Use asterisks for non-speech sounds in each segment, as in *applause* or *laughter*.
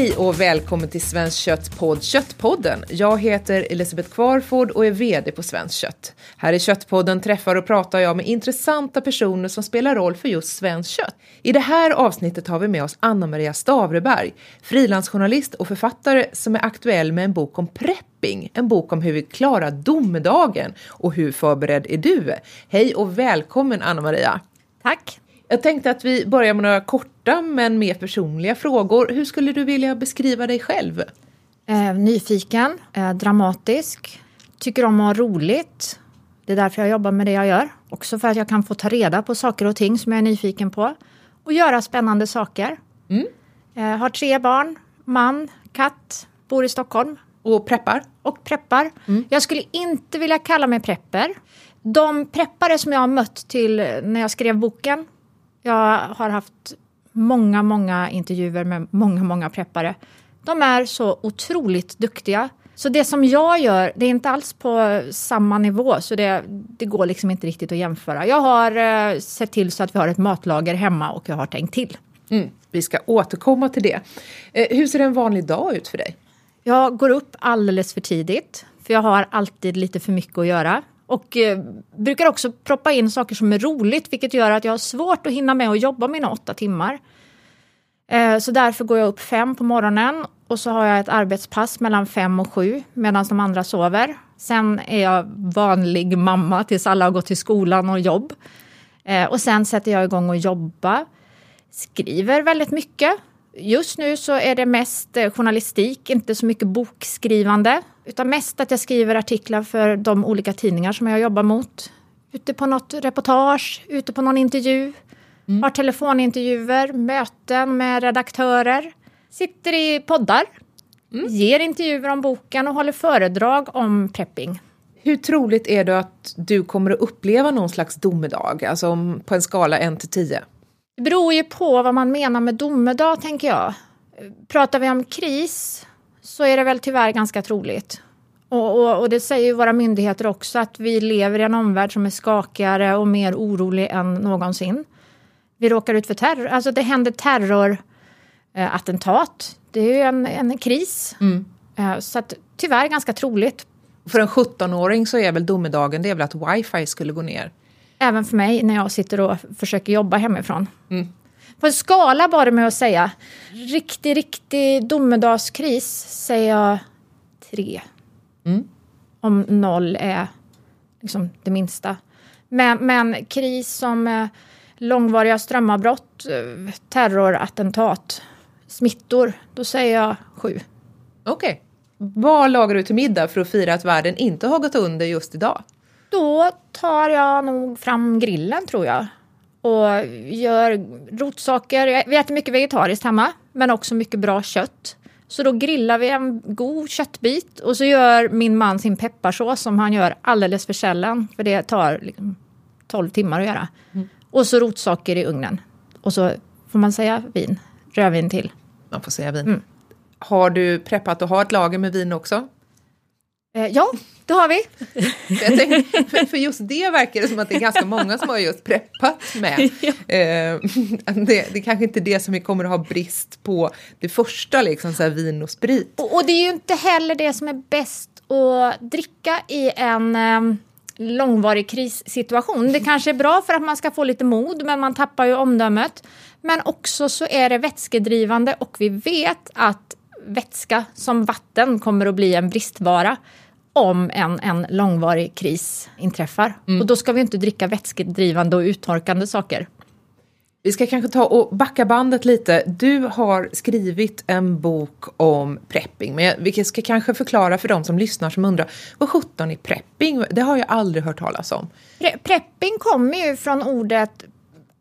Hej och välkommen till Svenskt Kötts podd Köttpodden. Jag heter Elisabeth Kvarford och är VD på Svenskt Kött. Här i Köttpodden träffar och pratar jag med intressanta personer som spelar roll för just svenskt kött. I det här avsnittet har vi med oss Anna-Maria Stavreberg, frilansjournalist och författare som är aktuell med en bok om prepping, en bok om hur vi klarar domedagen och hur förberedd är du? Hej och välkommen Anna-Maria! Tack! Jag tänkte att vi börjar med några korta men mer personliga frågor. Hur skulle du vilja beskriva dig själv? Eh, nyfiken, eh, dramatisk, tycker om att ha roligt. Det är därför jag jobbar med det jag gör. Också för att jag kan få ta reda på saker och ting som jag är nyfiken på. Och göra spännande saker. Mm. Eh, har tre barn, man, katt, bor i Stockholm. Och preppar? Och preppar. Mm. Jag skulle inte vilja kalla mig prepper. De preppare som jag har mött till när jag skrev boken jag har haft många, många intervjuer med många, många preppare. De är så otroligt duktiga. Så det som jag gör, det är inte alls på samma nivå, så det, det går liksom inte riktigt att jämföra. Jag har eh, sett till så att vi har ett matlager hemma och jag har tänkt till. Mm, vi ska återkomma till det. Eh, hur ser en vanlig dag ut för dig? Jag går upp alldeles för tidigt, för jag har alltid lite för mycket att göra. Och eh, brukar också proppa in saker som är roligt, vilket gör att jag har svårt att hinna med att jobba mina åtta timmar. Eh, så därför går jag upp fem på morgonen och så har jag ett arbetspass mellan fem och sju medan de andra sover. Sen är jag vanlig mamma tills alla har gått till skolan och jobb. Eh, och sen sätter jag igång och jobba. Skriver väldigt mycket. Just nu så är det mest eh, journalistik, inte så mycket bokskrivande. Utan mest att jag skriver artiklar för de olika tidningar som jag jobbar mot. Ute på något reportage, ute på någon intervju. Mm. Har telefonintervjuer, möten med redaktörer. Sitter i poddar. Mm. Ger intervjuer om boken och håller föredrag om prepping. Hur troligt är det att du kommer att uppleva någon slags domedag? Alltså på en skala 1 till 10? Det beror ju på vad man menar med domedag, tänker jag. Pratar vi om kris så är det väl tyvärr ganska troligt. Och, och, och, det säger ju våra myndigheter också, att vi lever i en omvärld som är skakigare och mer orolig än någonsin. Vi råkar ut för terror, alltså det händer terrorattentat. det är ju en, en kris. Mm. Eh, så att, tyvärr ganska troligt. För en 17-åring så är väl domedagen det är väl att wifi skulle gå ner? Även för mig när jag sitter och försöker jobba hemifrån. Mm. På en skala bara med att säga riktig, riktig domedagskris säger jag tre. Mm. Om noll är liksom det minsta. Men, men kris som eh, långvariga strömavbrott, eh, terrorattentat, smittor, då säger jag sju. Okej. Okay. Vad lagar du till middag för att fira att världen inte har gått under just idag? Då tar jag nog fram grillen tror jag. Och gör rotsaker. Vi äter mycket vegetariskt hemma, men också mycket bra kött. Så då grillar vi en god köttbit och så gör min man sin pepparsås som han gör alldeles för sällan. För det tar liksom 12 timmar att göra. Mm. Och så rotsaker i ugnen. Och så får man säga vin, rödvin till. Man får säga vin. Mm. Har du preppat och har ett lager med vin också? Eh, ja, det har vi. Tänkte, för, just det verkar det som att det är ganska många som har just preppat med. *laughs* Ja. Eh, det, det är kanske inte det som vi kommer att ha brist på det första, liksom så vin och sprit. Och, och, det är ju inte heller det som är bäst att dricka i en eh, långvarig krissituation. Det kanske är bra för att man ska få lite mod, men man tappar ju omdömet. Men också så är det vätskedrivande och vi vet att vätska som vatten kommer att bli en bristvara om en, en långvarig kris inträffar. Mm. Och då ska vi inte dricka vätskedrivande och uttorkande saker. Vi ska kanske ta och backa bandet lite. Du har skrivit en bok om prepping, men vi ska kanske förklara för de som lyssnar som undrar vad sjutton är prepping? Det har jag aldrig hört talas om. Pre prepping kommer ju från ordet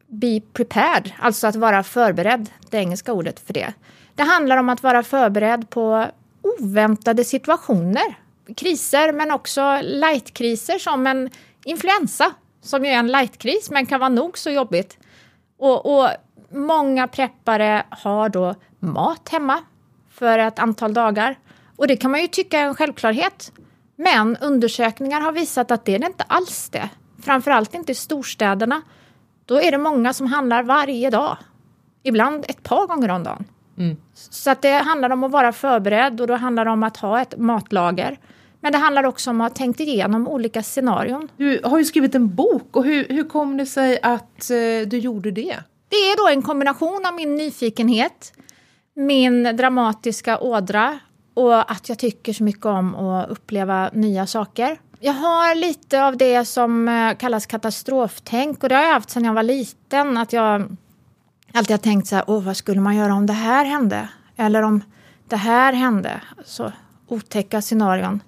be prepared, alltså att vara förberedd, det engelska ordet för det. Det handlar om att vara förberedd på oväntade situationer. Kriser, men också lightkriser som en influensa, som ju är en lightkris, men kan vara nog så jobbigt. Och, och många preppare har då mat hemma för ett antal dagar. Och det kan man ju tycka är en självklarhet. Men undersökningar har visat att det är det inte alls det. Framförallt inte i storstäderna. Då är det många som handlar varje dag. Ibland ett par gånger om dagen. Mm. Så att det handlar om att vara förberedd och då handlar det om att ha ett matlager. Men det handlar också om att ha tänkt igenom olika scenarion. Du har ju skrivit en bok och hur, hur kom det sig att eh, du gjorde det? Det är då en kombination av min nyfikenhet, min dramatiska ådra och att jag tycker så mycket om att uppleva nya saker. Jag har lite av det som eh, kallas katastroftänk och det har jag haft sedan jag var liten. Att jag alltid har tänkt så här, Åh, vad skulle man göra om det här hände? Eller om det här hände? Så otäcka scenarion.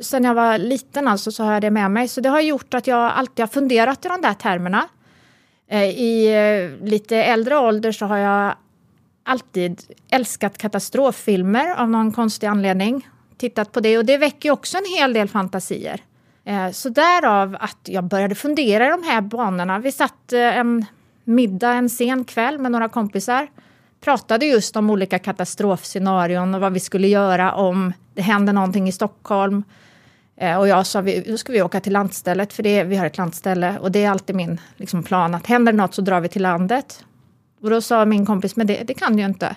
Sen jag var liten alltså så har jag det med mig. Så det har gjort att jag alltid har funderat i de där termerna. Eh, I eh, lite äldre ålder så har jag alltid älskat katastroffilmer av någon konstig anledning. Tittat på det och det väcker också en hel del fantasier. Eh, så därav att jag började fundera i de här banorna. Vi satt en middag en sen kväll med några kompisar. Pratade just om olika katastrofscenarion och vad vi skulle göra om det händer någonting i Stockholm. Eh, och jag sa, då ska vi åka till landstället, för det, vi har ett landställe. Och det är alltid min liksom, plan, att händer något så drar vi till landet. Och då sa min kompis, men det, det kan du ju inte.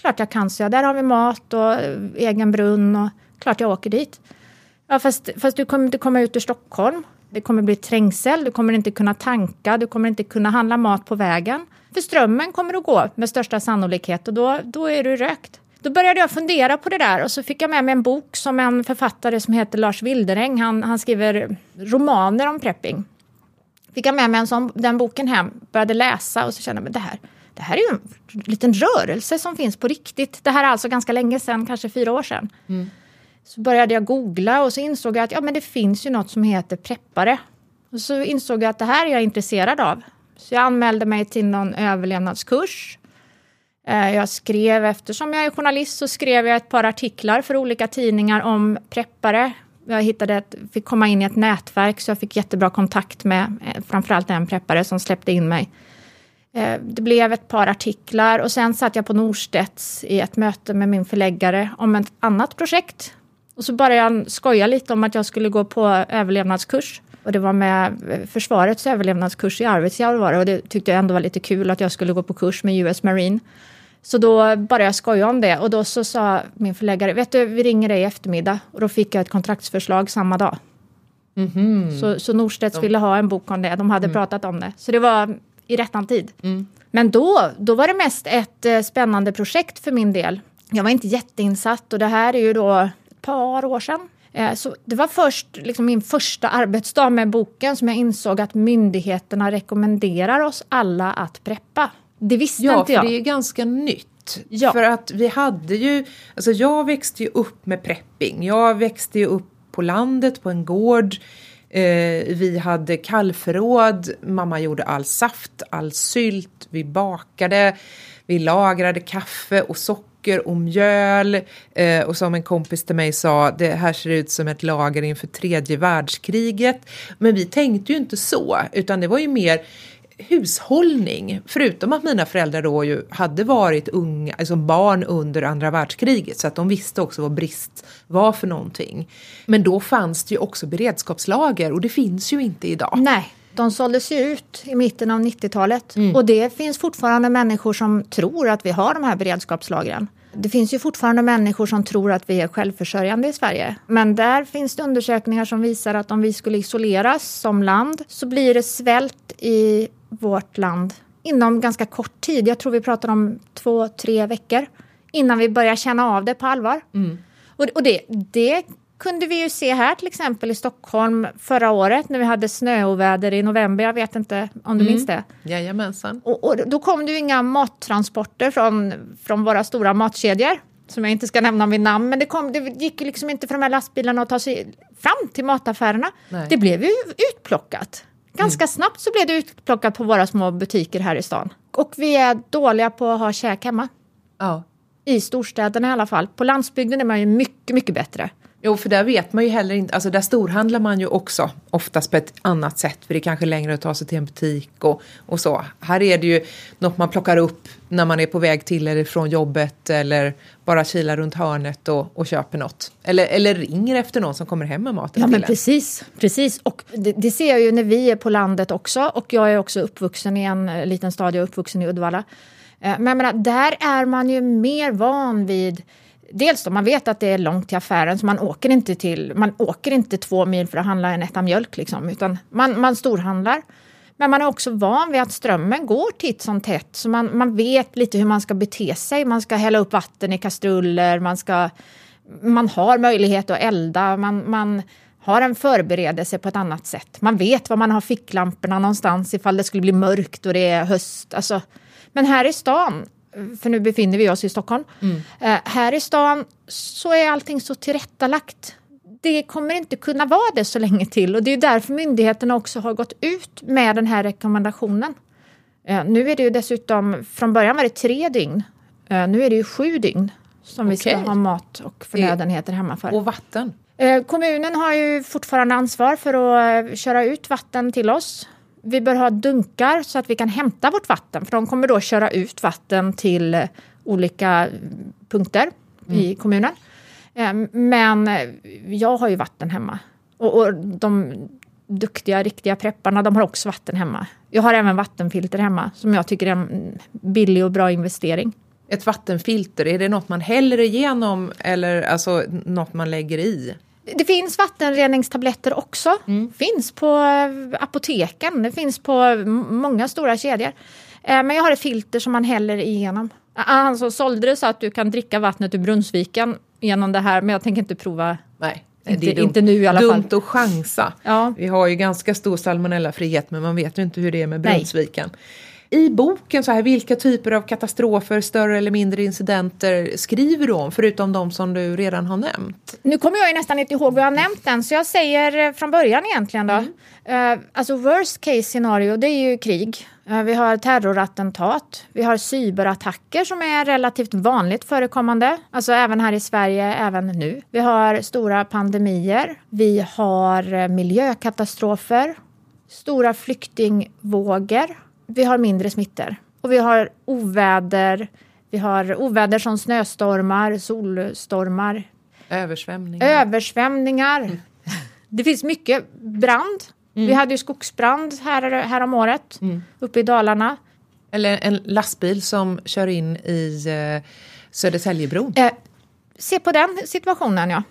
Klart jag kan, så jag. Där har vi mat och eh, egen brunn och klart jag åker dit. Ja, fast, fast du kommer inte komma ut ur Stockholm. Det kommer bli trängsel, du kommer inte kunna tanka, du kommer inte kunna handla mat på vägen. För strömmen kommer att gå med största sannolikhet och då, då är du rökt. Då började jag fundera på det där och så fick jag med mig en bok som en författare som heter Lars Wilderäng, han, han skriver romaner om prepping. Fick jag med mig en sån, den boken hem, började läsa och så kände jag att det här, det här är ju en liten rörelse som finns på riktigt. Det här är alltså ganska länge sedan, kanske fyra år sedan. Mm. Så började jag googla och så insåg jag att ja, men det finns ju något som heter preppare. Och så insåg jag att det här är jag intresserad av. Så jag anmälde mig till någon överlevnadskurs. Eh, jag skrev, eftersom jag är journalist, så skrev jag ett par artiklar för olika tidningar om preppare. Jag hittade ett, fick komma in i ett nätverk så jag fick jättebra kontakt med eh, framförallt en preppare som släppte in mig. Eh, det blev ett par artiklar och sen satt jag på Norstedts i ett möte med min förläggare om ett annat projekt. Och så började jag skoja lite om att jag skulle gå på överlevnadskurs. Och det var med försvarets överlevnadskurs i Arvidsjaur var det. Och det tyckte jag ändå var lite kul att jag skulle gå på kurs med US Marine. Så då började jag skoja om det och då så sa min förläggare, vet du, vi ringer dig i eftermiddag. Och då fick jag ett kontraktsförslag samma dag. Mm -hmm. Så, så Norstedts ville ha en bok om det, de hade mm. pratat om det. Så det var i rättan tid. Mm. Men då, då var det mest ett eh, spännande projekt för min del. Jag var inte jätteinsatt och det här är ju då par år sedan. Eh, så det var först liksom min första arbetsdag med boken som jag insåg att myndigheterna rekommenderar oss alla att preppa. Det visste ja, inte jag. Ja, för det är ganska nytt. Ja. För att vi hade ju, alltså jag växte ju upp med prepping. Jag växte ju upp på landet på en gård. Eh, vi hade kallförråd, mamma gjorde all saft, all sylt, vi bakade, vi lagrade kaffe och socker och mjöl. Eh, och som en kompis till mig sa, det här ser ut som ett lager inför tredje världskriget. Men vi tänkte ju inte så, utan det var ju mer hushållning, förutom att mina föräldrar då ju hade varit unga, alltså barn under andra världskriget så att de visste också vad brist var för någonting. Men då fanns det ju också beredskapslager och det finns ju inte idag. Nej, de såldes ju ut i mitten av 90-talet mm. och det finns fortfarande människor som tror att vi har de här beredskapslagren. Det finns ju fortfarande människor som tror att vi är självförsörjande i Sverige. Men där finns det undersökningar som visar att om vi skulle isoleras som land så blir det svält i vårt land inom ganska kort tid. Jag tror vi pratar om två, tre veckor innan vi börjar känna av det på allvar. Mm. Och, och det, det kunde vi ju se här till exempel i Stockholm förra året när vi hade snöoväder i november. Jag vet inte om du mm. minns det? Jajamensan. Och, och då kom det ju inga mattransporter från, från våra stora matkedjor som jag inte ska nämna vid namn, men det, kom, det gick liksom inte för de här lastbilarna att ta sig fram till mataffärerna. Nej. Det blev ju utplockat. Ganska mm. snabbt så blev det utplockat på våra små butiker här i stan. Och vi är dåliga på att ha käk hemma. Ja. I storstäderna i alla fall. På landsbygden är man ju mycket, mycket bättre. Jo, för där vet man ju heller inte, alltså där storhandlar man ju också oftast på ett annat sätt, för det är kanske längre att ta sig till en butik och, och så. Här är det ju något man plockar upp när man är på väg till eller från jobbet eller bara kilar runt hörnet och, och köper något. Eller, eller ringer efter någon som kommer hem med maten Ja, men precis, precis. Och det, det, ser jag ju när vi är på landet också, och jag är också uppvuxen i en liten stad, jag är uppvuxen i Uddevalla. Eh, men jag menar, där är man ju mer van vid Dels då, man vet att det är långt till affären så man åker inte, till, man åker inte två mil för att handla en etta mjölk. Liksom, utan man, man storhandlar. Men man är också van vid att strömmen går titt som tätt så man, man vet lite hur man ska bete sig. Man ska hälla upp vatten i kastruller, man, ska, man har möjlighet att elda, man, man har en förberedelse på ett annat sätt. Man vet var man har ficklamporna någonstans ifall det skulle bli mörkt och det är höst. Alltså, men här i stan, för nu befinner vi oss i Stockholm, mm. eh, här i stan så är allting så tillrättalagt det kommer inte kunna vara det så länge till och det är därför myndigheterna också har gått ut med den här rekommendationen. Eh, nu är det ju dessutom, från början var det tre dygn, eh, nu är det ju sju dygn som okay. vi ska ha mat och förnödenheter hemma för. Och vatten? Kommunen har ju fortfarande ansvar för att köra ut vatten till oss. Vi bör ha dunkar så att vi kan hämta vårt vatten för de kommer då köra ut vatten till olika punkter mm. i kommunen. Ehm, men jag har ju vatten hemma. Och, och de duktiga, riktiga prepparna, de har också vatten hemma. Jag har även vattenfilter hemma som jag tycker är en billig och bra investering. Ett vattenfilter, är det något man häller igenom eller alltså något man lägger i? Det finns vattenreningstabletter också. Mm. finns på apoteken, det finns på många stora kedjor. Ehm, men jag har ett filter som man häller igenom. Han som sålde det sa att du kan dricka vattnet ur Brunnsviken genom det här, men jag tänker inte prova. Nej. Inte, det är inte nu i alla dumt fall. Dumt att chansa. Ja. Vi har ju ganska stor salmonellafrihet men man vet ju inte hur det är med Brunnsviken. I boken, så här, vilka typer av katastrofer, större eller mindre incidenter skriver du om, förutom de som du redan har nämnt? Nu kommer jag ju nästan inte ihåg vad jag har nämnt än, så jag säger eh, från början egentligen då. Mm. Uh, alltså worst case scenario, det är ju krig. Uh, vi har terrorattentat, vi har cyberattacker som är relativt vanligt förekommande, alltså även här i Sverige, även nu. Vi har stora pandemier, vi har miljökatastrofer, stora flyktingvågor vi har mindre smittor. Och vi har oväder, vi har oväder som snöstormar, solstormar. Översvämningar. Översvämningar. Mm. Det finns mycket brand. Mm. Vi hade ju skogsbrand här, här om året mm. uppe i Dalarna. Eller en lastbil som kör in i eh, Södertäljebron. Eh, se på den situationen ja.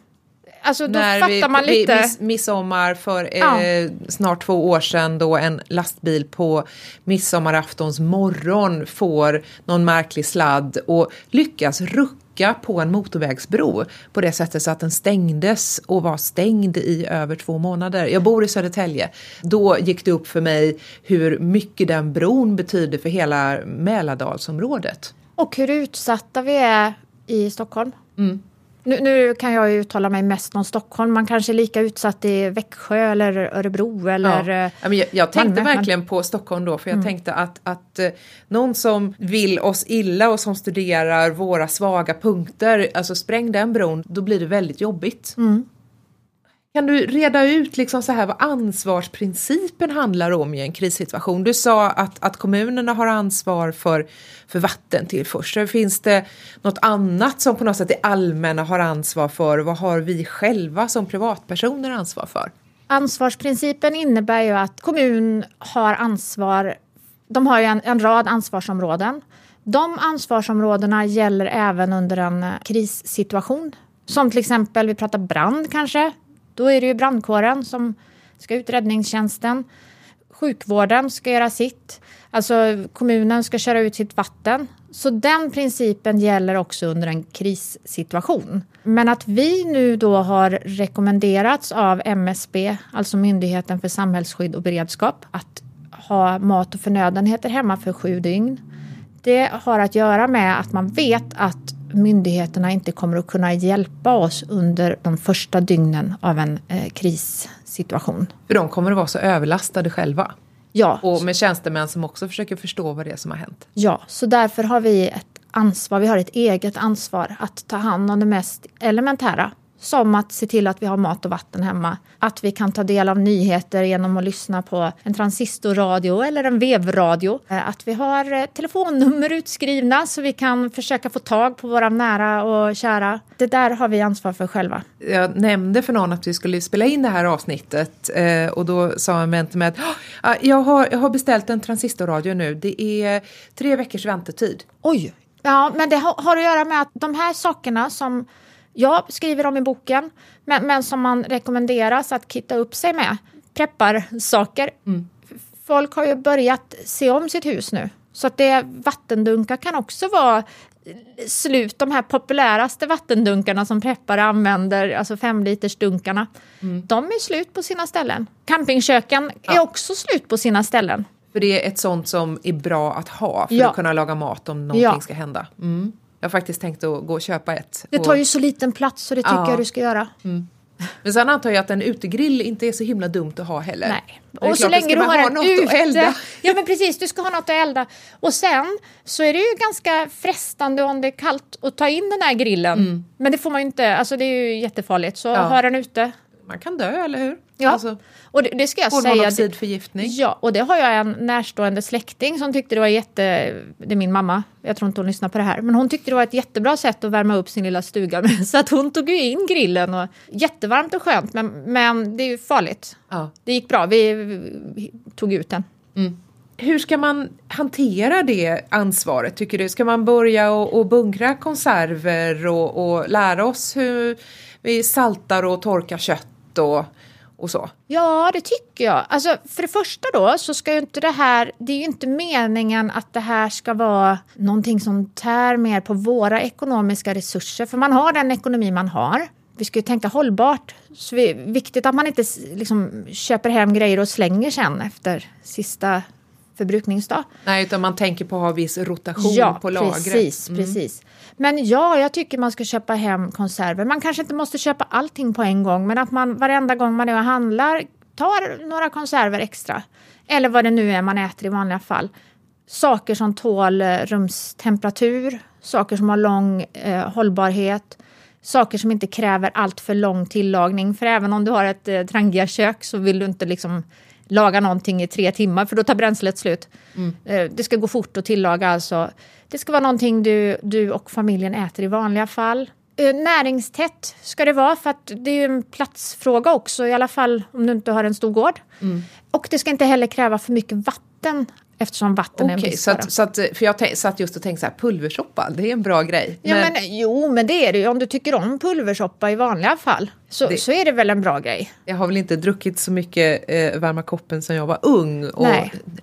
Alltså då När fattar vi, man lite... Miss, midsommar för ja. eh, snart två år sedan då en lastbil på midsommaraftons morgon får någon märklig sladd och lyckas rucka på en motorvägsbro på det sättet så att den stängdes och var stängd i över två månader. Jag bor i Södertälje. Då gick det upp för mig hur mycket den bron betyder för hela Mälardalsområdet. Och hur utsatta vi är i Stockholm. Mm. Nu, nu, kan jag ju uttala mig mest om Stockholm. Man kanske är lika utsatt i Växjö eller Örebro eller ja. Eh, jag, jag tänkte Malmö, verkligen men... på Stockholm då för jag mm. tänkte att, att eh, någon som vill oss illa och som studerar våra svaga punkter, alltså spräng den bron, då blir det väldigt jobbigt. Mm. Kan du reda ut liksom så här vad ansvarsprincipen handlar om i en krissituation? Du sa att, att kommunerna har ansvar för, för vattentillförsel. Finns det något annat som på något sätt det allmänna har ansvar för? Vad har vi själva som privatpersoner ansvar för? Ansvarsprincipen innebär ju att kommun har ansvar. De har ju en, en rad ansvarsområden. De ansvarsområdena gäller även under en krissituation. Som till exempel, vi pratar brand kanske. Då är det ju brandkåren som ska ut, räddningstjänsten. Sjukvården ska göra sitt. Alltså kommunen ska köra ut sitt vatten. Så den principen gäller också under en krissituation. Men att vi nu då har rekommenderats av MSB, alltså Myndigheten för samhällsskydd och beredskap, att ha mat och förnödenheter hemma för sju dygn. Det har att göra med att man vet att myndigheterna inte kommer att kunna hjälpa oss under de första dygnen av en eh, krissituation. För de kommer att vara så överlastade själva? Ja. Och med tjänstemän som också försöker förstå vad det är som har hänt? Ja, så därför har vi ett ansvar, vi har ett eget ansvar att ta hand om det mest elementära Som att se till att vi har mat och vatten hemma. Att vi kan ta del av nyheter genom att lyssna på en transistorradio eller en vevradio. Eh, Att vi har eh, telefonnummer utskrivna så vi kan försöka få tag på våra nära och kära. Det där har vi ansvar för själva. Jag nämnde för någon att vi skulle spela in det här avsnittet eh, och då sa en vän till mig att "Ah, jag har, jag har beställt en transistorradio nu. Det är tre veckors väntetid. Oj! Ja, men det har att göra med att de här sakerna som jag skriver om i boken, men, men som man rekommenderas att kitta upp sig med, prepparsaker. Folk har ju börjat se om sitt hus nu. Så att det vattendunkar kan också vara slut. De här populäraste vattendunkarna som preppare använder, alltså femlitersdunkarna, de är slut på sina ställen. Campingköken är Ja. också slut på sina ställen. För det är ett sånt som är bra att ha för Ja. att kunna laga mat om någonting Ja. ska hända. Mm. Jag har faktiskt tänkt att gå och köpa ett. Det Och- tar ju så liten plats så det tycker Ja. jag du ska göra. Men sen antar jag att en utegrill inte är så himla dumt att ha heller. Nej. Och så länge du har ha en ute. *laughs* Ja men precis, du ska ha något att elda. Och sen så är det ju ganska frestande om det är kallt att ta in den här grillen. Men det får man ju inte, alltså det är ju jättefarligt. Så Mm. Ja. ha den ute. Man kan dö, eller hur? Ja. Alltså, Och det, det ska jag säga. kolmonoxidförgiftning. Ja, och det har jag en närstående släkting som tyckte det var jätte... Det är min mamma, jag tror inte hon lyssnar på det här. Men hon tyckte det var ett jättebra sätt att värma upp sin lilla stuga med. *laughs* Så att hon tog ju in grillen. Och, jättevarmt och skönt, men, men det är ju farligt. Ja. Det gick bra, vi, vi tog ut den. Hur ska man hantera det ansvaret tycker du? Ska man börja och, och bunkra konserver och, och lära oss hur vi saltar och torkar kött och, och så? Ja, det tycker jag. Alltså, för det första då så ska ju inte det här... Det är ju inte meningen att det här ska vara någonting som tär mer på våra ekonomiska resurser. För man har den ekonomi man har. Vi ska ju tänka hållbart. Så det är viktigt att man inte liksom, köper hem grejer och slänger sen efter sista förbrukningsdag. Nej, utan man tänker på att ha viss rotation Ja, på lagret. precis, precis. Men ja, jag tycker man ska köpa hem konserver. Man kanske inte måste köpa allting på en gång, men att man varenda gång man är och handlar tar några konserver extra. Eller vad det nu är man äter i vanliga fall. Saker som tål eh, rumstemperatur, saker som har lång eh, hållbarhet, saker som inte kräver allt för lång tillagning. För även om du har ett eh, Trangia-kök så vill du inte liksom laga någonting i tre timmar för då tar bränslet slut. Eh, det ska gå fort att tillaga alltså. Det ska vara någonting du, du och familjen äter i vanliga fall. Eh, näringstätt ska det vara för att det är ju en platsfråga också i alla fall om du inte har en stor gård. Och det ska inte heller kräva för mycket vatten eftersom vatten är en så, bristvara. att, så att, för jag satt just och tänkte så här, pulversoppa, det är en bra grej. Ja, men, jo, men det är det ju. Om du tycker om pulversoppa i vanliga fall så, Det- så är det väl en bra grej. Jag har väl inte druckit så mycket eh, varma koppen sen jag var ung och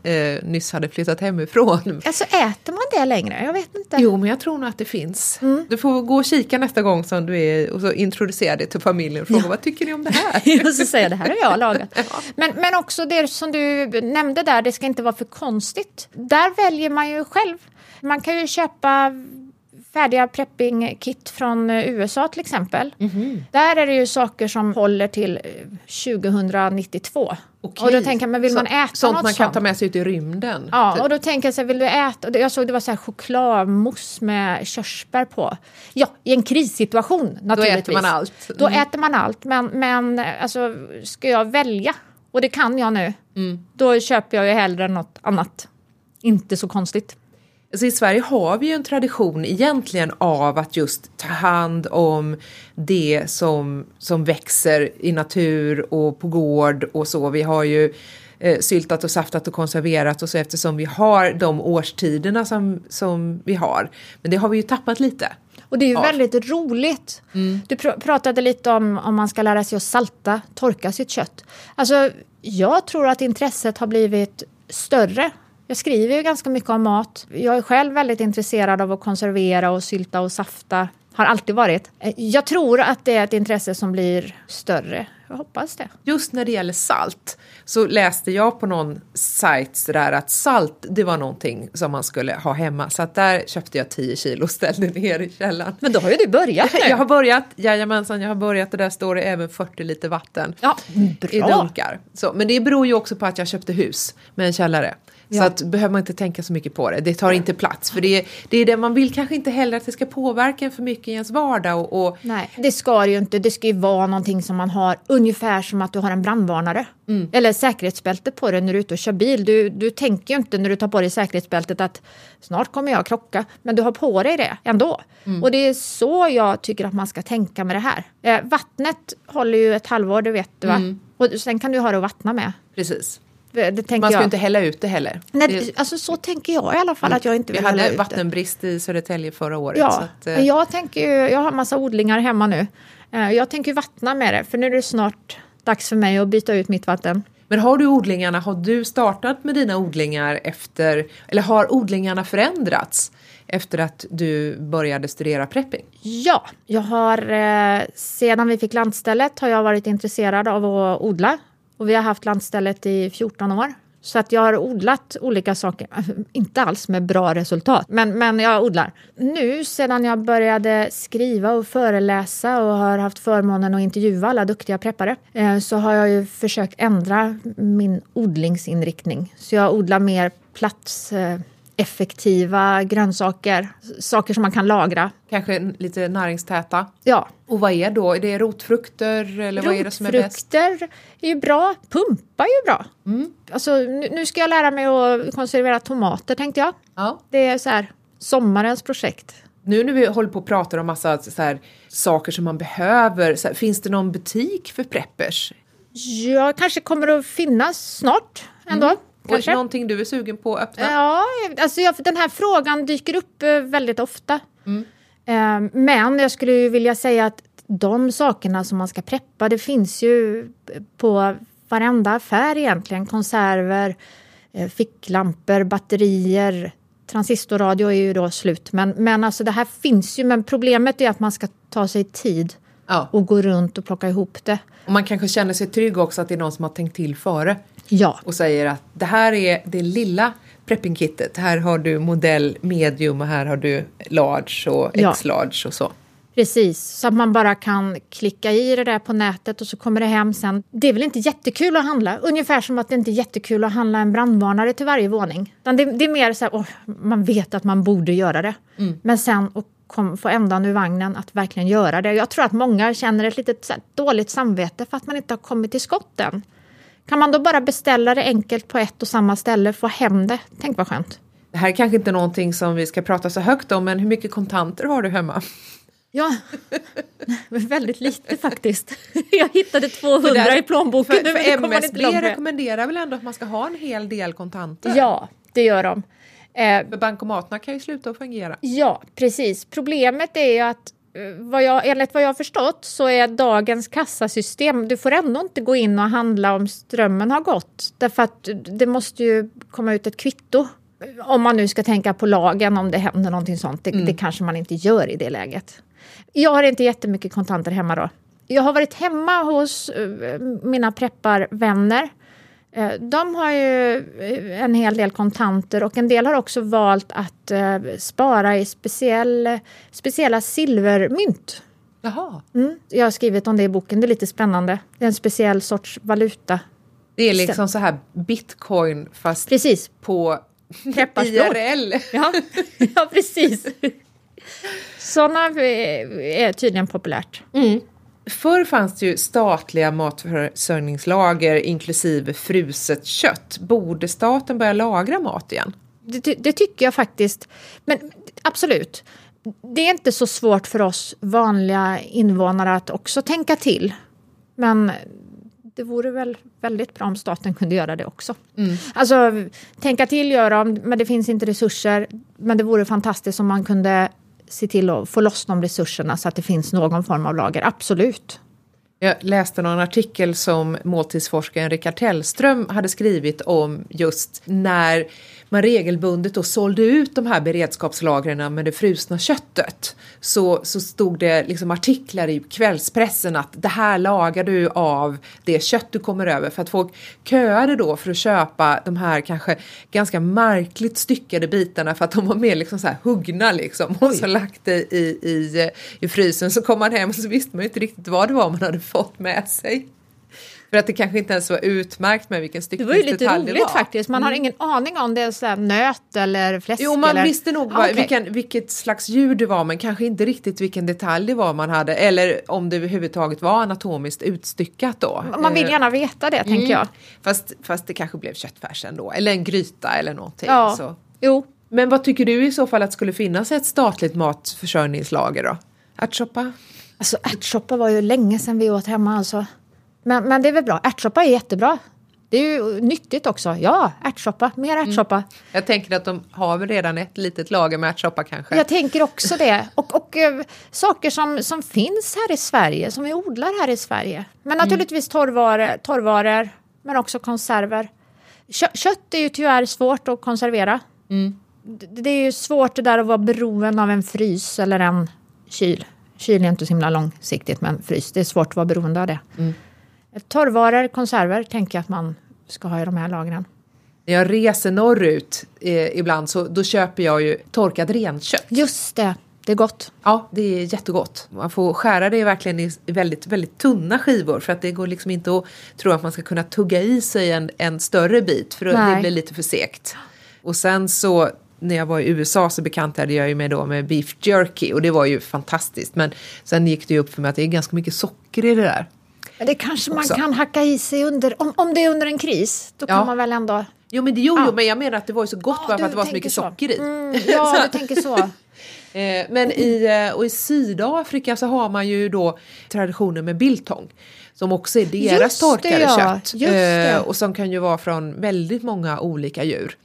eh, nyss hade flyttat hemifrån. *laughs* Alltså äter man det längre? Jag vet inte. Jo, men jag tror nog att det finns. Du får gå och kika nästa gång som du är och så introducera det till familjen och fråga vad tycker ni om det här? *laughs* och så säger jag det här har jag lagat. *laughs* Men, men också det som du nämnde där, det ska inte vara för konstigt. Där väljer man ju själv. Man kan ju köpa färdiga prepping-kit från eh, USA till exempel. Där är det ju saker som håller till eh, 2092. Och då tänker men vill Så- man äta Sånt något man kan sånt? ta med sig ut i rymden? Ja, typ. och då tänker jag så här, vill du äta? Jag såg det var så här chokladmousse med körsbär på. Ja, i en krissituation naturligtvis. man allt. Då Mm. äter man allt, men, men alltså, ska jag välja, och det kan jag nu, då köper jag ju hellre något annat. Inte så konstigt. Alltså I Sverige har vi ju en tradition egentligen av att just ta hand om det som, som växer i natur och på gård och så. Vi har ju eh, syltat och saftat och konserverat och så eftersom vi har de årstiderna som, som vi har. Men det har vi ju tappat lite. Och det är ju Ja. väldigt roligt. Du pr- pratade lite om om man ska lära sig att salta, torka sitt kött. Alltså, jag tror att intresset har blivit större. Jag skriver ju ganska mycket om mat. Jag är själv väldigt intresserad av att konservera och sylta och safta. Har alltid varit. Eh, Jag tror att det är ett intresse som blir större. Jag hoppas det. Just när det gäller salt så läste jag på någon sajt sådär att salt det var någonting som man skulle ha hemma. Så att där köpte jag 10 kilo och ställde ner i källaren. Men då har ju du börjat nu. *laughs* Jag har börjat, jajamensan, jag har börjat och där står det även 40 liter vatten Ja, i bra. dunkar. Så, men det beror ju också på att jag köpte hus med en källare. Så Ja. att behöver man inte tänka så mycket på det. Det tar inte plats. För det det är det man vill kanske inte heller att det ska påverka en för mycket i ens vardag. Och, och Nej, det ska det ju inte. Det ska ju vara någonting som man har ungefär som att du har en brandvarnare. Eller säkerhetsbälte på dig när du är ute och kör bil. Du, du tänker ju inte när du tar på dig säkerhetsbältet att snart kommer jag krocka. Men du har på dig det ändå. Och det är så jag tycker att man ska tänka med det här. Eh, vattnet håller ju ett halvår, det vet du va? Och sen kan du ha det att vattna med. precis. Det tänker Man ska jag. inte hälla ut det heller. Nej, det, alltså så tänker jag i alla fall att jag inte vi vill hälla hade ut det. vattenbrist i Södertälje förra året. Ja, att, eh, jag tänker ju, jag har massa odlingar hemma nu. Eh, Jag tänker vattna med det, för nu är det snart dags för mig att byta ut mitt vatten. Men har du odlingarna, har du startat med dina odlingar efter, eller har odlingarna förändrats efter att du började studera prepping? Ja, jag har eh, sedan vi fick lantstället har jag varit intresserad av att odla. Och vi har haft lantstället i 14 år. Så att jag har odlat olika saker, *laughs* inte alls med bra resultat, men, men jag odlar. Nu sedan jag började skriva och föreläsa och har haft förmånen att intervjua alla duktiga preppare eh, så har jag ju försökt ändra min odlingsinriktning. Så jag odlar mer plats... Eh, Effektiva grönsaker, saker som man kan lagra. Kanske lite näringstäta? Ja, Och vad är då? Är det rotfrukter eller vad är det som är bäst? Rotfrukter är ju bra, pumpa är ju bra. Alltså, nu, ska jag lära mig att konservera tomater tänkte jag. Ja. Det är så här sommarens projekt. Nu när vi håller på och pratar om massa så här, saker som man behöver, här, finns det någon butik för preppers? Jag kanske kommer att finnas snart ändå. Och Kanske. någonting du är sugen på att öppna? Ja, alltså jag, den här frågan dyker upp eh, väldigt ofta. Eh, men jag skulle vilja säga att de sakerna som man ska preppa, det finns ju på varenda affär egentligen. Konserver, eh, ficklampor, batterier. Transistorradio är ju då slut. Men, men alltså det här finns ju. Men problemet är att man ska ta sig tid Ja. och gå runt och plocka ihop det. Och man kanske känner sig trygg också att det är någon som har tänkt till före Ja, och säger att det här är det lilla preppingkittet. Här har du modell medium och här har du large och Ja. x-large och så. Precis, så att man bara kan klicka i det där på nätet och så kommer det hem sen. Det är väl inte jättekul att handla, ungefär som att det inte är jättekul att handla en brandvarnare till varje våning. Det, det är mer så här, åh, man vet att man borde göra det. Men sen att kom, få ändan ur vagnen att verkligen göra det. Jag tror att många känner ett litet här, dåligt samvete för att man inte har kommit till skott än. Kan man då bara beställa det enkelt på ett och samma ställe, få hem det? Tänk vad skönt. Det här är kanske inte någonting som vi ska prata så högt om, men hur mycket kontanter har du hemma? Ja, *laughs* väldigt lite faktiskt. *laughs* Jag hittade 200 i plånboken. För, för inte MSB rekommenderar väl ändå att man ska ha en hel del kontanter? Ja, det gör de. Eh, För bankomaterna kan ju sluta att fungera. ja, precis. Problemet är ju att vad jag, enligt vad jag har förstått så är dagens kassasystem, du får ändå inte gå in och handla om strömmen har gått. Därför att det måste ju komma ut ett kvitto. Om man nu ska tänka på lagen om det händer någonting sånt. Det, det kanske man inte gör i det läget. Jag har inte jättemycket kontanter hemma då. Jag har varit hemma hos eh, mina prepparvänner. Eh, De har ju eh, en hel del kontanter och en del har också valt att eh, spara i speciell, speciella silvermynt. Jaha. Mm. Jag har skrivit om det i boken, det är lite spännande. Det är en speciell sorts valuta. Det är liksom så här bitcoin fast Precis, på. IRL. ja, ja precis. *laughs* Sådana är tydligen populärt. Förr fanns det ju statliga matförsörjningslager inklusive fruset kött. Borde staten börja lagra mat igen? Det, det tycker jag faktiskt. Men absolut, det är inte så svårt för oss vanliga invånare att också tänka till. Men det vore väl väldigt bra om staten kunde göra det också. Alltså, tänka till gör de, men det finns inte resurser. Men det vore fantastiskt om man kunde se till att få loss de resurserna så att det finns någon form av lager. Absolut. Jag läste någon artikel som måltidsforskaren Rickard Tellström hade skrivit om just när man regelbundet då sålde ut de här beredskapslagren med det frusna köttet. Så, så stod det liksom artiklar i kvällspressen att det här lagar du av det kött du kommer över för att folk köade då för att köpa de här kanske ganska märkligt styckade bitarna för att de var mer liksom så här huggna liksom och så lagt det i, i, i frysen så kom man hem och så visste man inte riktigt vad det var man hade fått med sig. För att det kanske inte ens var utmärkt med vilken Det var ju lite styckningsdetalj det roligt var. faktiskt. Man har ingen aning om det är så nöt eller fläsk. Jo, man eller... visste nog vad, okej. vilken, vilket slags djur det var men kanske inte riktigt vilken detalj det var man hade eller om det överhuvudtaget var anatomiskt utstyckat då. Man vill Eh, gärna veta det, tänker jag. Fast, fast det kanske blev köttfärs ändå eller en gryta eller någonting. Ja, Så. jo. Men vad tycker du i så fall att skulle finnas ett statligt matförsörjningslager då? Ärtsoppa? Alltså ärtsoppa var ju länge sedan vi åt hemma alltså. Men, men det är väl bra. Ärtsoppa är jättebra. Det är ju nyttigt också. Ja, ärtsoppa. Mer ärtsoppa. Jag tänker att de har väl redan ett litet lager med ärtsoppa kanske. Jag tänker också det. Och, och eh, saker som, som finns här i Sverige, som vi odlar här i Sverige. Men naturligtvis torrvaror, torrvaror men också konserver. Kö, kött är ju tyvärr svårt att konservera. Det, det är ju svårt det där att vara beroende av en frys eller en kyl. Kyl är inte så himla långsiktigt, men frys, det är svårt att vara beroende av det. Torrvaror, konserver, tänker jag att man ska ha i de här lagren. När jag reser norrut eh, ibland så då köper jag ju torkat renkött. Just det, det är gott. Ja, det är jättegott. Man får skära det verkligen i väldigt, väldigt tunna skivor för att det går liksom inte att tro att man ska kunna tugga i sig en, en större bit för det Nej. blir lite för segt. Och sen så när jag var i USA så bekantade jag ju mig då med beef jerky och det var ju fantastiskt. Men sen gick det ju upp för mig att det är ganska mycket socker i det där. Men det kanske man Också. kan hacka i sig under, om, om det är under en kris, då kan Ja. man väl ändå... Jo men det, jo, jo, men jag menar att det var ju så gott Ja, bara för att det var så mycket så. socker i. Mm, *laughs* ja, du tänker så. *laughs* Eh, Men i, eh, och i Sydafrika så har man ju då traditionen med biltong. Som också är deras Just torkade ja. kött. Eh, Och som kan ju vara från väldigt många olika djur.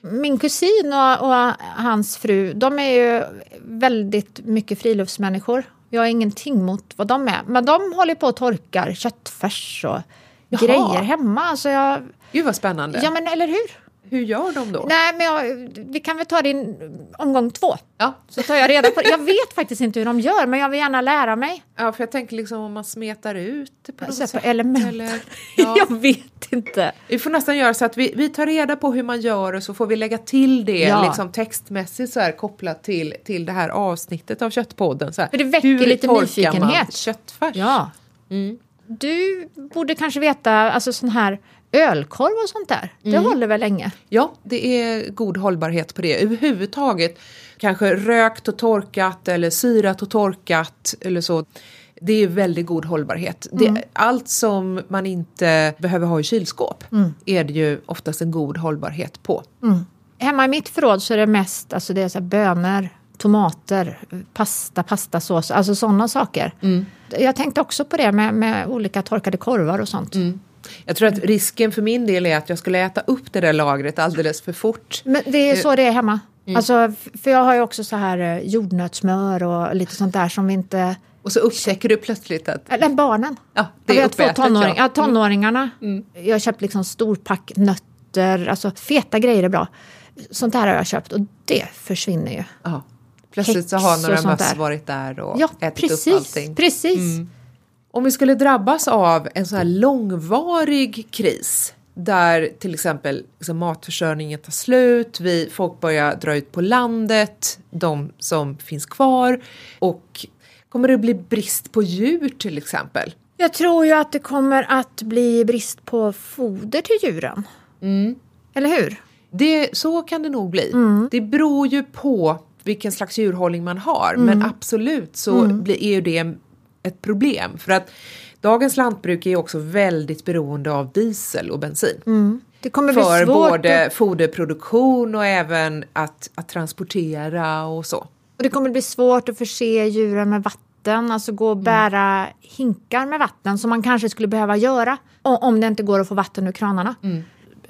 Min kusin och, och hans fru, de är ju väldigt mycket friluftsmänniskor. Jag har ingenting mot vad de är. Men de håller på och torkar köttfärs och Jaha. grejer hemma. Alltså jag, Gud vad spännande. ja men eller hur? Hur gör de då? Nej men jag, vi kan väl ta din omgång två. Ja. Så tar jag reda på det. Jag vet faktiskt inte hur de gör men jag vill gärna lära mig. ja, för jag tänker liksom om man smetar ut det på något Så här sätt. på element. Eller, *laughs* ja. Jag vet inte. Vi får nästan göra så att vi, vi tar reda på hur man gör och så får vi lägga till det Ja. liksom textmässigt så här kopplat till, till det här avsnittet av Köttpodden. Så här. För det väcker Hur lite torkar man nyfikenhet. köttfärs? Ja. Du borde kanske veta, alltså sån här ölkorv och sånt där. Det håller väl länge? Ja, det är god hållbarhet på det. Överhuvudtaget kanske rökt och torkat eller syrat och torkat eller så. Det är väldigt god hållbarhet. Det, allt som man inte behöver ha i kylskåp är det ju oftast en god hållbarhet på. Hemma i mitt förråd så är det mest alltså det är så bönor, tomater, pasta, pastasås, alltså sådana saker. Jag tänkte också på det med, med olika torkade korvar och sånt. Jag tror att risken för min del är att jag skulle äta upp det där lagret alldeles för fort. Men det är så det är hemma. Alltså, f- för jag har ju också så här eh, jordnötssmör och lite sånt där som vi inte... Och så upptäcker du plötsligt att Eller barnen. ja, det är har uppätet. tonåring, ja, ja. tonåringarna. Jag har köpt liksom storpack nötter, alltså feta grejer är bra. Sånt här har jag köpt och det försvinner ju. Ja. Plötsligt så Kex har och några möss där. varit där och Ja, ätit upp precis. allting. precis. Om vi skulle drabbas av en så här långvarig kris där till exempel liksom matförsörjningen tar slut, vi, folk börjar dra ut på landet, de som finns kvar och kommer det bli brist på djur till exempel? Jag tror ju att det kommer att bli brist på foder till djuren. Eller hur? Det, så kan det nog bli. Det beror ju på vilken slags djurhållning man har men absolut så blir, är ju det ett problem för att dagens lantbruk är också väldigt beroende av diesel och bensin. Det kommer bli För svårt. både att- foderproduktion och även att, att transportera och så. Och det kommer bli svårt att förse djuren med vatten, alltså gå och bära hinkar med vatten som man kanske skulle behöva göra om det inte går att få vatten ur kranarna.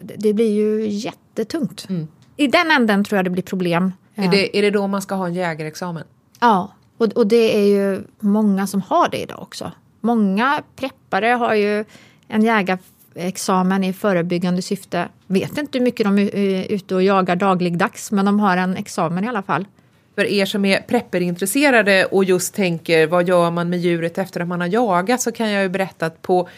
Det, det blir ju jättetungt. I den änden tror jag det blir problem. Är, det, är det då man ska ha en jägarexamen? Ja, och, och det är ju många som har det idag också. Många preppare har ju en jägarexamen i förebyggande syfte. Vet inte hur mycket de är är ute och jagar dagligdags, men de har en examen i alla fall. För er som är prepperintresserade och just tänker vad gör man med djuret efter att man har jagat så kan jag ju berätta att på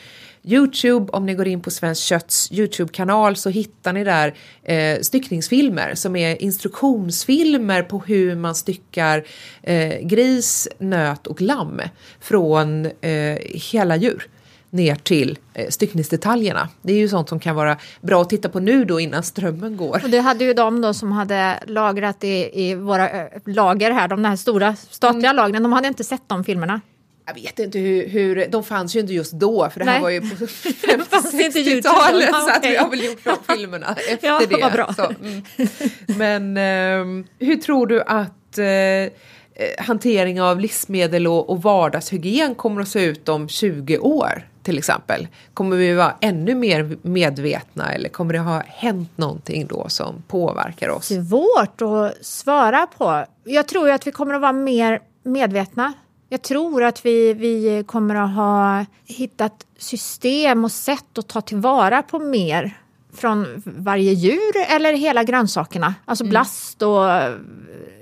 Youtube, om ni går in på Svenskt Kötts Youtube-kanal så hittar ni där eh, styckningsfilmer som är instruktionsfilmer på hur man styckar eh, gris, nöt och lamm från eh, hela djur. ner till eh, styckningsdetaljerna. Det är ju sånt som kan vara bra att titta på nu då innan strömmen går. Och det hade ju de då som hade lagrat i, i våra lager här, de här stora statliga mm. lagren, de hade inte sett de filmerna. Jag vet inte hur, hur, de fanns ju inte just då för det här Nej. var ju på *laughs* 50-60-talet så att vi har väl gjort de *laughs* filmerna efter ja, det. Vad bra. Så, mm. Men eh, hur tror du att eh, hantering av livsmedel och, och vardagshygien kommer att se ut om 20 år till exempel? Kommer vi vara ännu mer medvetna eller kommer det ha hänt någonting då som påverkar oss? Svårt att svara på. Jag tror att vi kommer att vara mer medvetna jag tror att vi, vi kommer att ha hittat system och sätt att ta tillvara på mer från varje djur eller hela grönsakerna. Alltså mm. blast och eh,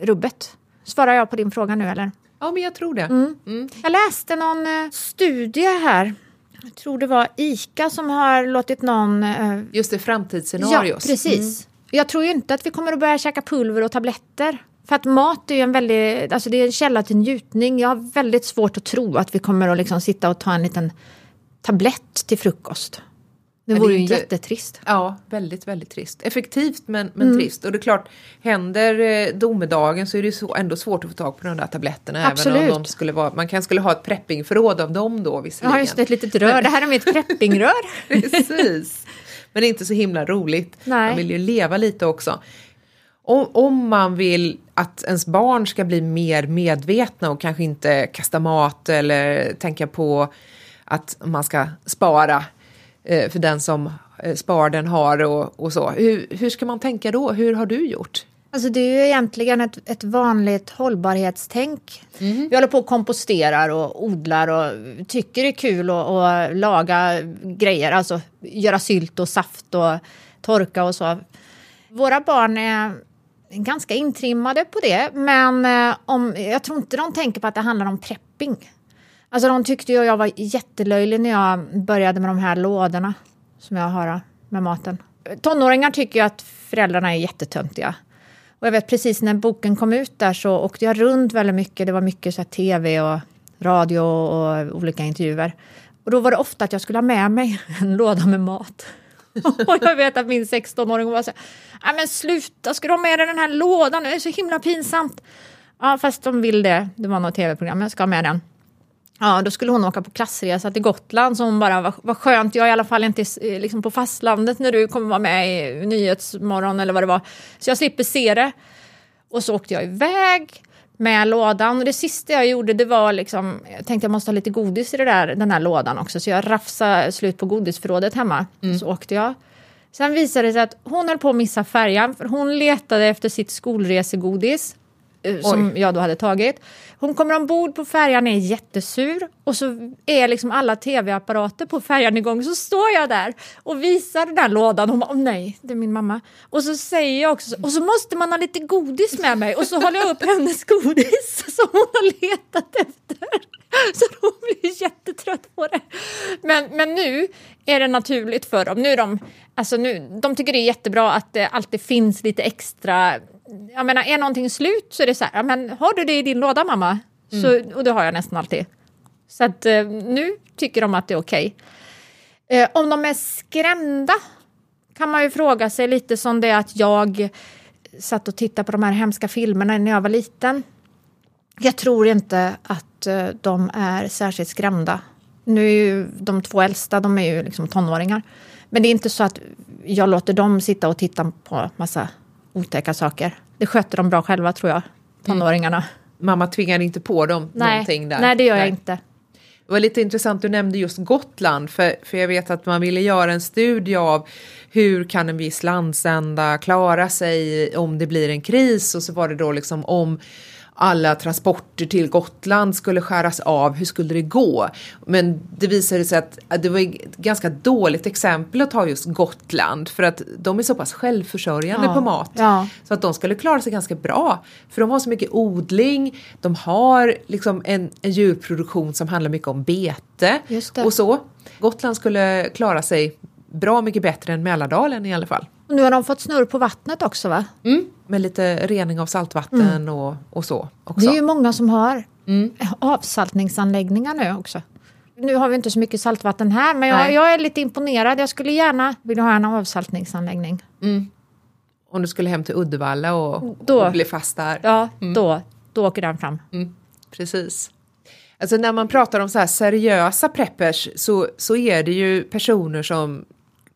rubbet. Svarar jag på din fråga nu eller? Ja, men jag tror det. Mm. Mm. Jag läste någon eh, studie här. Jag tror det var ICA som har låtit någon... Eh, Just det, framtidsscenarios. Ja, precis. Mm. Jag tror ju inte att vi kommer att börja käka pulver och tabletter. För att mat är ju en väldigt, alltså det är en källa till njutning. Jag har väldigt svårt att tro att vi kommer att liksom sitta och ta en liten tablett till frukost. Det vore ju inte, jättetrist. Ja, väldigt, väldigt trist. Effektivt men, men mm. trist. Och det är klart, händer eh, domedagen så är det så, ändå svårt att få tag på de där tabletterna. Absolut. Även om de skulle vara, man kanske skulle ha ett preppingförråd av dem då visserligen. Ja, just det, ett litet rör. Det här är mitt preppingrör. *laughs* Precis. Men inte så himla roligt. Nej. Man vill ju leva lite också om, om man vill att ens barn ska bli mer medvetna och kanske inte kasta mat eller tänka på att man ska spara eh, för den som eh, spar den har och, och så. Hur, hur ska man tänka då? Hur har du gjort? Alltså det är ju egentligen ett, ett vanligt hållbarhetstänk. Mm. Vi håller på och komposterar och odlar och tycker det är kul att, att laga grejer, alltså göra sylt och saft och torka och så. Våra barn är ganska intrimmade på det. Men eh, om, jag tror inte de tänker på att det handlar om prepping. Alltså de tyckte ju jag var jättelöjlig när jag började med de här lådorna som jag har med maten. Tonåringar tycker ju att föräldrarna är jättetöntiga. Och jag vet precis när boken kom ut där så åkte jag runt väldigt mycket. Det var mycket så tv och radio och olika intervjuer. Och då var det ofta att jag skulle ha med mig en låda med mat. *laughs* och jag vet att min 16-åring var så här, men sluta, ska du ha med dig den här lådan? Det är så himla pinsamt. Ja, fast de vill det. Det var något tv-program, jag ska ha med den. Ja, då skulle hon åka på klassresa till Gotland så hon bara, vad, skönt, jag är i alla fall inte liksom på fastlandet när du kommer vara med i Nyhetsmorgon eller vad det var. Så jag slipper se det. Och så åkte jag iväg med lådan. Och det sista jag gjorde det var liksom, jag tänkte jag måste ha lite godis i det där, den här lådan också. Så jag rafsade slut på godisförrådet hemma. Mm. Så åkte jag. Sen visade det sig att hon höll på att missa färjan. För hon letade efter sitt skolresegodis. Eh, som jag då hade tagit. Hon kommer ombord på färjan, är jättesur och så är liksom alla tv-apparater på färjan igång. Så står jag där och visar den där lådan. Hon bara, oh, nej, det är min mamma. Och så säger jag också, och så måste man ha lite godis med mig. Och så håller jag upp *laughs* hennes godis *laughs* som hon har letat efter. *laughs* Så hon blir jättetrött på det. Men, men nu är det naturligt för dem. Nu de, alltså nu, de tycker det är jättebra att det alltid finns lite extra jag menar, är någonting slut så är det så här, men har du det i din låda mamma? Mm. Så, och det har jag nästan alltid. Så att eh, nu tycker de att det är okej. Okay. Eh, om de är skrämda kan man ju fråga sig lite som det att jag satt och tittade på de här hemska filmerna när jag var liten. Jag tror inte att eh, de är särskilt skrämda. Nu är ju de två äldsta, de är ju liksom tonåringar. Men det är inte så att jag låter dem sitta och titta på massa otäcka saker. Det sköter de bra själva tror jag, tonåringarna. Mm. Mamma tvingar inte på dem nej, någonting där? Nej, det gör jag inte. Det var lite intressant, du nämnde just Gotland, för, för jag vet att man ville göra en studie av hur kan en viss landsända klara sig om det blir en kris och så var det då liksom om alla transporter till Gotland skulle skäras av, hur skulle det gå? Men det visade sig att det var ett ganska dåligt exempel att ta just Gotland för att de är så pass självförsörjande ja, på mat. Ja. Så att de skulle klara sig ganska bra. För de har så mycket odling, de har liksom en, en djurproduktion som handlar mycket om bete och så. Gotland skulle klara sig bra mycket bättre än Mälardalen i alla fall. Och nu har de fått snurr på vattnet också va? Mm, med lite rening av saltvatten mm. och, och så. Också. Det är ju många som har mm. avsaltningsanläggningar nu också. Nu har vi inte så mycket saltvatten här, men jag, jag är lite imponerad. Jag skulle gärna vilja ha en avsaltningsanläggning. Mm. Om du skulle hem till Uddevalla och, då, och bli fast där? Ja, mm. då, då åker den fram. Mm. Precis. Alltså när man pratar om så här seriösa preppers så, så är det ju personer som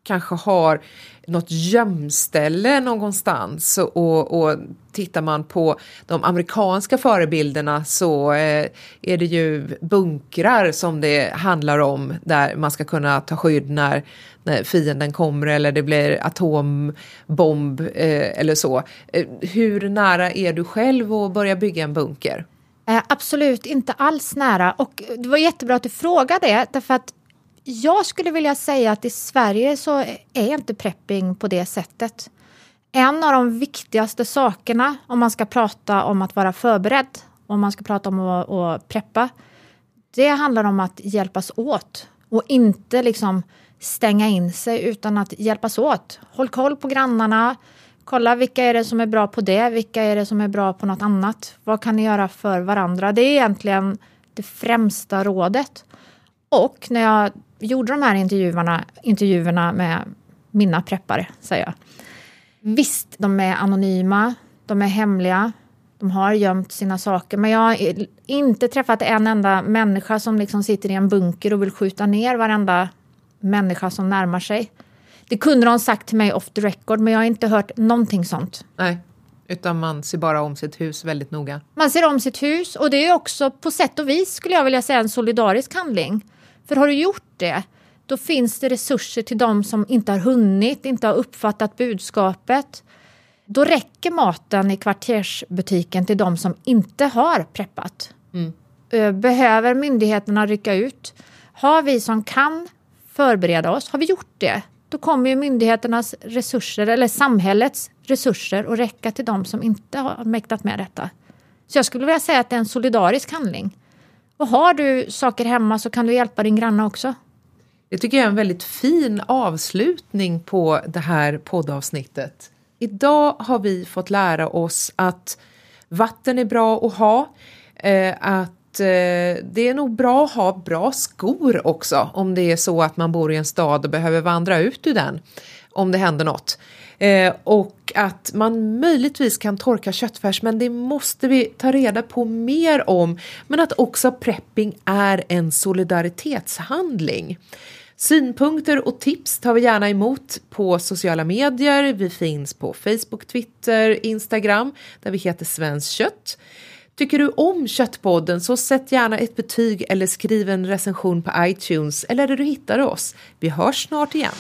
kanske har något gömställe någonstans och, och tittar man på de amerikanska förebilderna så eh, är det ju bunkrar som det handlar om där man ska kunna ta skydd när, när fienden kommer eller det blir atombomb eh, eller så. Eh, hur nära är du själv att börja bygga en bunker? Eh, absolut inte alls nära och det var jättebra att du frågade det därför att jag skulle vilja säga att i Sverige så är inte prepping på det sättet. En av de viktigaste sakerna om man ska prata om att vara förberedd, om man ska prata om att, att preppa, det handlar om att hjälpas åt och inte liksom stänga in sig utan att hjälpas åt. Håll koll på grannarna, kolla vilka är det som är bra på det, vilka är det som är bra på något annat. Vad kan ni göra för varandra? Det är egentligen det främsta rådet. Och när jag gjorde de här intervjuerna, intervjuerna med mina preppare, säger jag. Visst, de är anonyma, de är hemliga, de har gömt sina saker. Men jag har inte träffat en enda människa som liksom sitter i en bunker och vill skjuta ner varenda människa som närmar sig. Det kunde de sagt till mig off the record, men jag har inte hört någonting sånt. Nej, utan man ser bara om sitt hus väldigt noga. Man ser om sitt hus och det är också på sätt och vis skulle jag vilja säga en solidarisk handling. För har du gjort det, då finns det resurser till de som inte har hunnit, inte har uppfattat budskapet. Då räcker maten i kvartersbutiken till de som inte har preppat. Mm. Behöver myndigheterna rycka ut? Har vi som kan förbereda oss, har vi gjort det? Då kommer ju myndigheternas resurser, eller samhällets resurser, att räcka till de som inte har mäktat med detta. Så jag skulle vilja säga att det är en solidarisk handling. Och har du saker hemma så kan du hjälpa din granne också. Det tycker jag är en väldigt fin avslutning på det här poddavsnittet. Idag har vi fått lära oss att vatten är bra att ha, eh, att eh, det är nog bra att ha bra skor också om det är så att man bor i en stad och behöver vandra ut ur den om det händer något. Eh, och att man möjligtvis kan torka köttfärs men det måste vi ta reda på mer om. Men att också prepping är en solidaritetshandling. Synpunkter och tips tar vi gärna emot på sociala medier. Vi finns på Facebook, Twitter, Instagram där vi heter Svenskt kött. Tycker du om Köttpodden så sätt gärna ett betyg eller skriv en recension på iTunes eller där du hittar oss. Vi hörs snart igen.